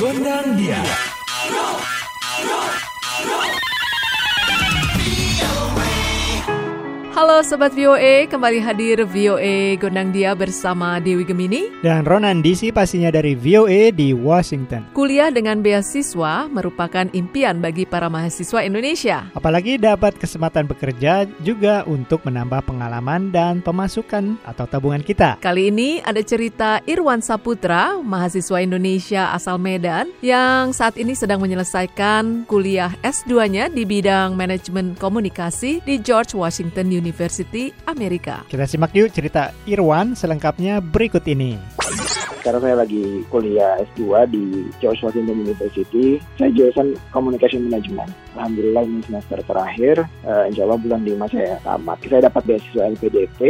Gondang dia. Halo Sobat VOA, kembali hadir VOA Gondang Dia bersama Dewi Gemini. Dan Ronan DC pastinya dari VOA di Washington. Kuliah dengan beasiswa merupakan impian bagi para mahasiswa Indonesia. Apalagi dapat kesempatan bekerja juga untuk menambah pengalaman dan pemasukan atau tabungan kita. Kali ini ada cerita Irwan Saputra, mahasiswa Indonesia asal Medan, yang saat ini sedang menyelesaikan kuliah S2-nya di bidang manajemen komunikasi di George Washington University. University Amerika. Kita simak yuk cerita Irwan selengkapnya berikut ini. Sekarang saya lagi kuliah S2 di George Washington University. Saya jurusan Communication Management. Alhamdulillah ini semester terakhir. Uh, insya Allah bulan 5 saya tamat. Saya dapat beasiswa LPDP.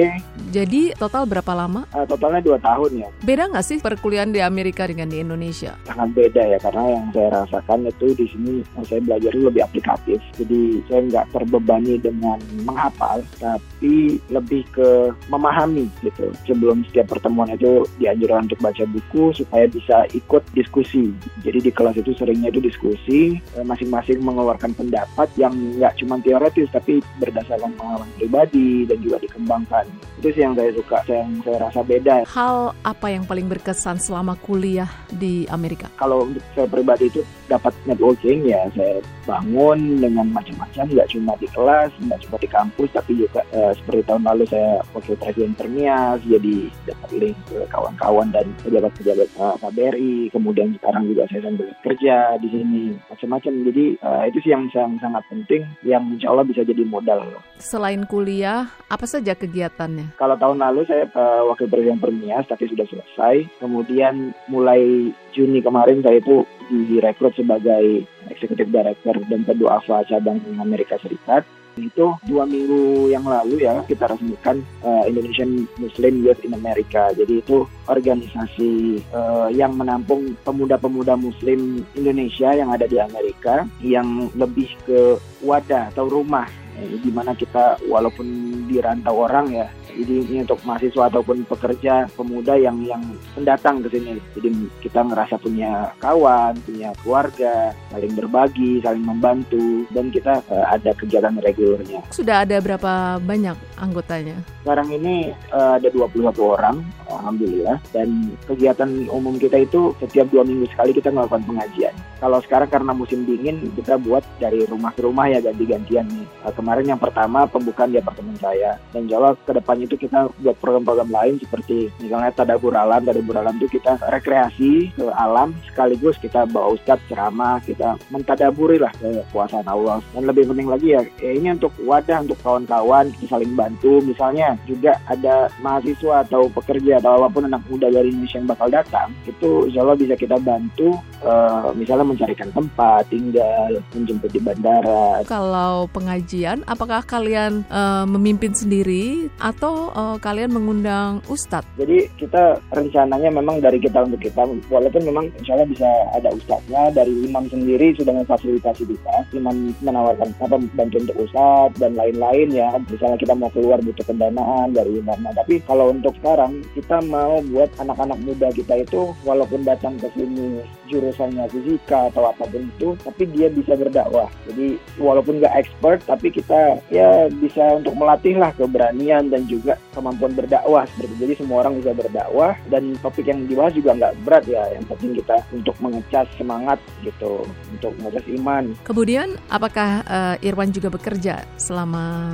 Jadi total berapa lama? Uh, totalnya 2 tahun ya. Beda nggak sih perkuliahan di Amerika dengan di Indonesia? Sangat beda ya, karena yang saya rasakan itu di sini yang saya belajar lebih aplikatif. Jadi saya nggak terbebani dengan menghafal, tapi lebih ke memahami gitu. Sebelum setiap pertemuan itu dianjurkan untuk baca buku supaya bisa ikut diskusi. Jadi di kelas itu seringnya itu diskusi, eh, masing-masing mengeluarkan pendapat yang nggak cuma teoretis tapi berdasarkan pengalaman pribadi dan juga dikembangkan. Itu sih yang saya suka, yang saya rasa beda. Hal apa yang paling berkesan selama kuliah di Amerika? Kalau untuk saya pribadi itu dapat networking ya saya bangun dengan macam-macam, nggak cuma di kelas, nggak cuma di kampus, tapi juga eh, seperti tahun lalu saya wakil presiden Permias, jadi dapat link ke kawan-kawan dan pejabat-pejabat uh, KBRI, kemudian sekarang juga saya sambil kerja di sini macam-macam. Jadi uh, itu sih yang sangat, sangat penting, yang insya Allah bisa jadi modal. Selain kuliah, apa saja kegiatannya? Kalau tahun lalu saya uh, wakil presiden Permias, tapi sudah selesai. Kemudian mulai Juni kemarin saya itu direkrut sebagai Executive Director dan Pedua Ava cabang Amerika Serikat itu dua minggu yang lalu ya kita resmikan uh, Indonesian Muslim Youth in America. Jadi itu organisasi uh, yang menampung pemuda-pemuda Muslim Indonesia yang ada di Amerika yang lebih ke wadah atau rumah eh, di mana kita walaupun dirantau orang ya jadi ini untuk mahasiswa ataupun pekerja pemuda yang yang pendatang ke sini. Jadi kita ngerasa punya kawan, punya keluarga, saling berbagi, saling membantu, dan kita uh, ada kegiatan regulernya. Sudah ada berapa banyak anggotanya? Sekarang ini uh, ada 21 orang, alhamdulillah. Dan kegiatan umum kita itu setiap dua minggu sekali kita melakukan pengajian. Kalau sekarang karena musim dingin, kita buat dari rumah ke rumah ya ganti-gantian nih. Uh, kemarin yang pertama pembukaan di apartemen saya. Dan jawab ke depan itu kita buat program-program lain seperti misalnya tadabur alam tadabur alam itu kita rekreasi ke alam sekaligus kita bawa ustadz ceramah kita mentadaburi lah kekuasaan Allah dan lebih penting lagi ya, ya ini untuk wadah untuk kawan-kawan kita saling bantu misalnya juga ada mahasiswa atau pekerja atau apa pun anak muda dari Indonesia yang bakal datang itu insya Allah bisa kita bantu uh, misalnya mencarikan tempat tinggal menjemput di bandara kalau pengajian apakah kalian uh, memimpin sendiri atau uh, kalian mengundang ustadz? Jadi kita rencananya memang dari kita untuk kita, walaupun memang insya Allah bisa ada ustadznya, dari imam sendiri sudah memfasilitasi kita, imam menawarkan apa bantuan untuk ustadz dan lain-lain ya, misalnya kita mau keluar butuh pendanaan dari imam. Nah, tapi kalau untuk sekarang kita mau buat anak-anak muda kita itu walaupun datang ke sini jurusannya fisika atau apa pun itu, tapi dia bisa berdakwah. Jadi walaupun nggak expert, tapi kita ya bisa untuk melatih lah keberanian dan juga juga kemampuan berdakwah seperti jadi semua orang bisa berdakwah dan topik yang dibahas juga nggak berat ya yang penting kita untuk mengecas semangat gitu untuk mengecas iman. Kemudian apakah uh, Irwan juga bekerja selama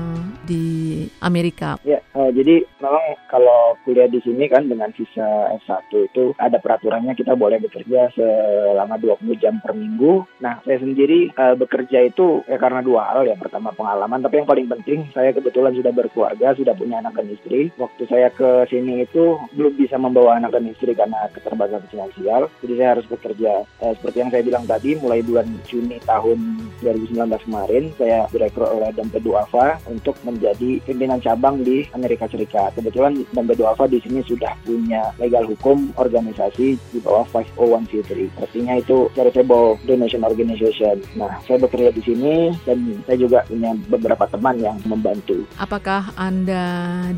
di Amerika? Ya uh, jadi memang kalau kuliah di sini kan dengan visa S1 itu ada peraturannya kita boleh bekerja selama 20 jam per minggu. Nah saya sendiri uh, bekerja itu ya karena dua hal ya pertama pengalaman tapi yang paling penting saya kebetulan sudah berkeluarga sudah punya anak dan istri. Waktu saya ke sini itu belum bisa membawa anak dan istri karena keterbatasan finansial. Jadi saya harus bekerja. Eh, seperti yang saya bilang tadi, mulai bulan Juni tahun 2019 kemarin, saya direkrut oleh Dompet Duafa untuk menjadi pimpinan cabang di Amerika Serikat. Kebetulan Dambe Duafa di sini sudah punya legal hukum organisasi di bawah 501c3. Artinya itu charitable donation organization. Nah, saya bekerja di sini dan saya juga punya beberapa teman yang membantu. Apakah Anda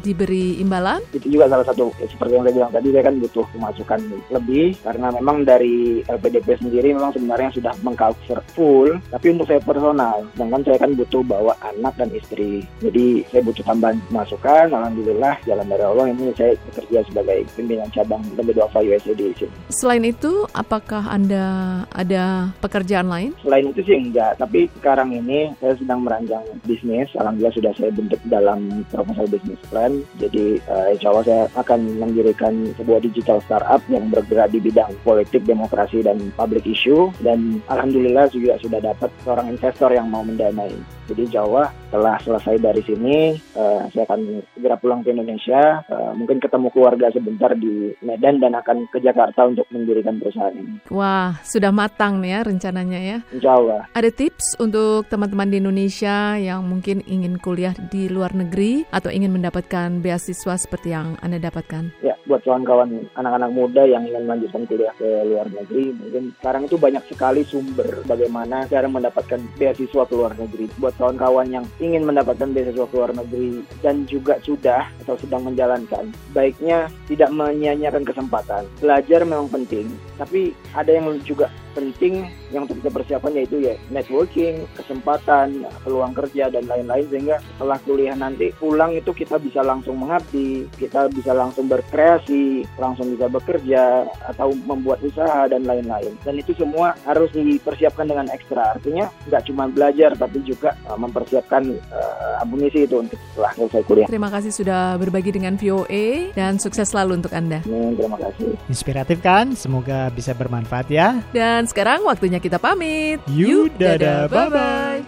diberi imbalan? Itu juga salah satu ya, seperti yang saya bilang tadi saya kan butuh pemasukan lebih karena memang dari LPDP sendiri memang sebenarnya sudah mengcover full, tapi untuk saya personal, sedangkan saya kan butuh bawa anak dan istri. Jadi saya butuh tambahan masukan. Alhamdulillah jalan dari Allah ini saya bekerja sebagai pimpinan cabang Lembaga Duafa USA di sini. Selain itu, apakah Anda ada pekerjaan lain? Selain itu sih enggak, tapi sekarang ini saya sedang merancang bisnis. Alhamdulillah sudah saya bentuk dalam proposal business plan. Jadi uh, insya Allah saya akan mendirikan sebuah digital startup yang bergerak di bidang politik, demokrasi, dan public issue. Dan Alhamdulillah juga sudah dapat seorang investor yang mau mendanai. Jadi Jawa setelah selesai dari sini, uh, saya akan segera pulang ke Indonesia. Uh, mungkin ketemu keluarga sebentar di Medan dan akan ke Jakarta untuk mendirikan perusahaan ini. Wah, sudah matang nih ya rencananya ya. Insya Allah. Ada tips untuk teman-teman di Indonesia yang mungkin ingin kuliah di luar negeri atau ingin mendapatkan beasiswa seperti yang Anda dapatkan? Ya, buat kawan-kawan anak-anak muda yang ingin melanjutkan kuliah ke luar negeri, mungkin sekarang itu banyak sekali sumber bagaimana cara mendapatkan beasiswa ke luar negeri. Buat kawan-kawan yang ingin mendapatkan beasiswa ke luar negeri dan juga sudah atau sedang menjalankan, baiknya tidak menyia-nyiakan kesempatan. Belajar memang penting, tapi ada yang juga penting yang untuk kita persiapkan yaitu ya networking, kesempatan, peluang kerja dan lain-lain sehingga setelah kuliah nanti pulang itu kita bisa langsung mengabdi, kita bisa langsung berkreasi, langsung bisa bekerja atau membuat usaha dan lain-lain. Dan itu semua harus dipersiapkan dengan ekstra. Artinya nggak cuma belajar tapi juga uh, mempersiapkan uh, amunisi itu untuk setelah selesai kuliah. Terima kasih sudah berbagi dengan VOA dan sukses selalu untuk Anda. Amin, terima kasih. Inspiratif kan? Semoga bisa bermanfaat ya. Dan sekarang waktunya kita pamit. You, dadah, bye-bye.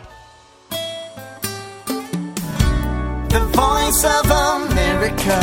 The voice of America.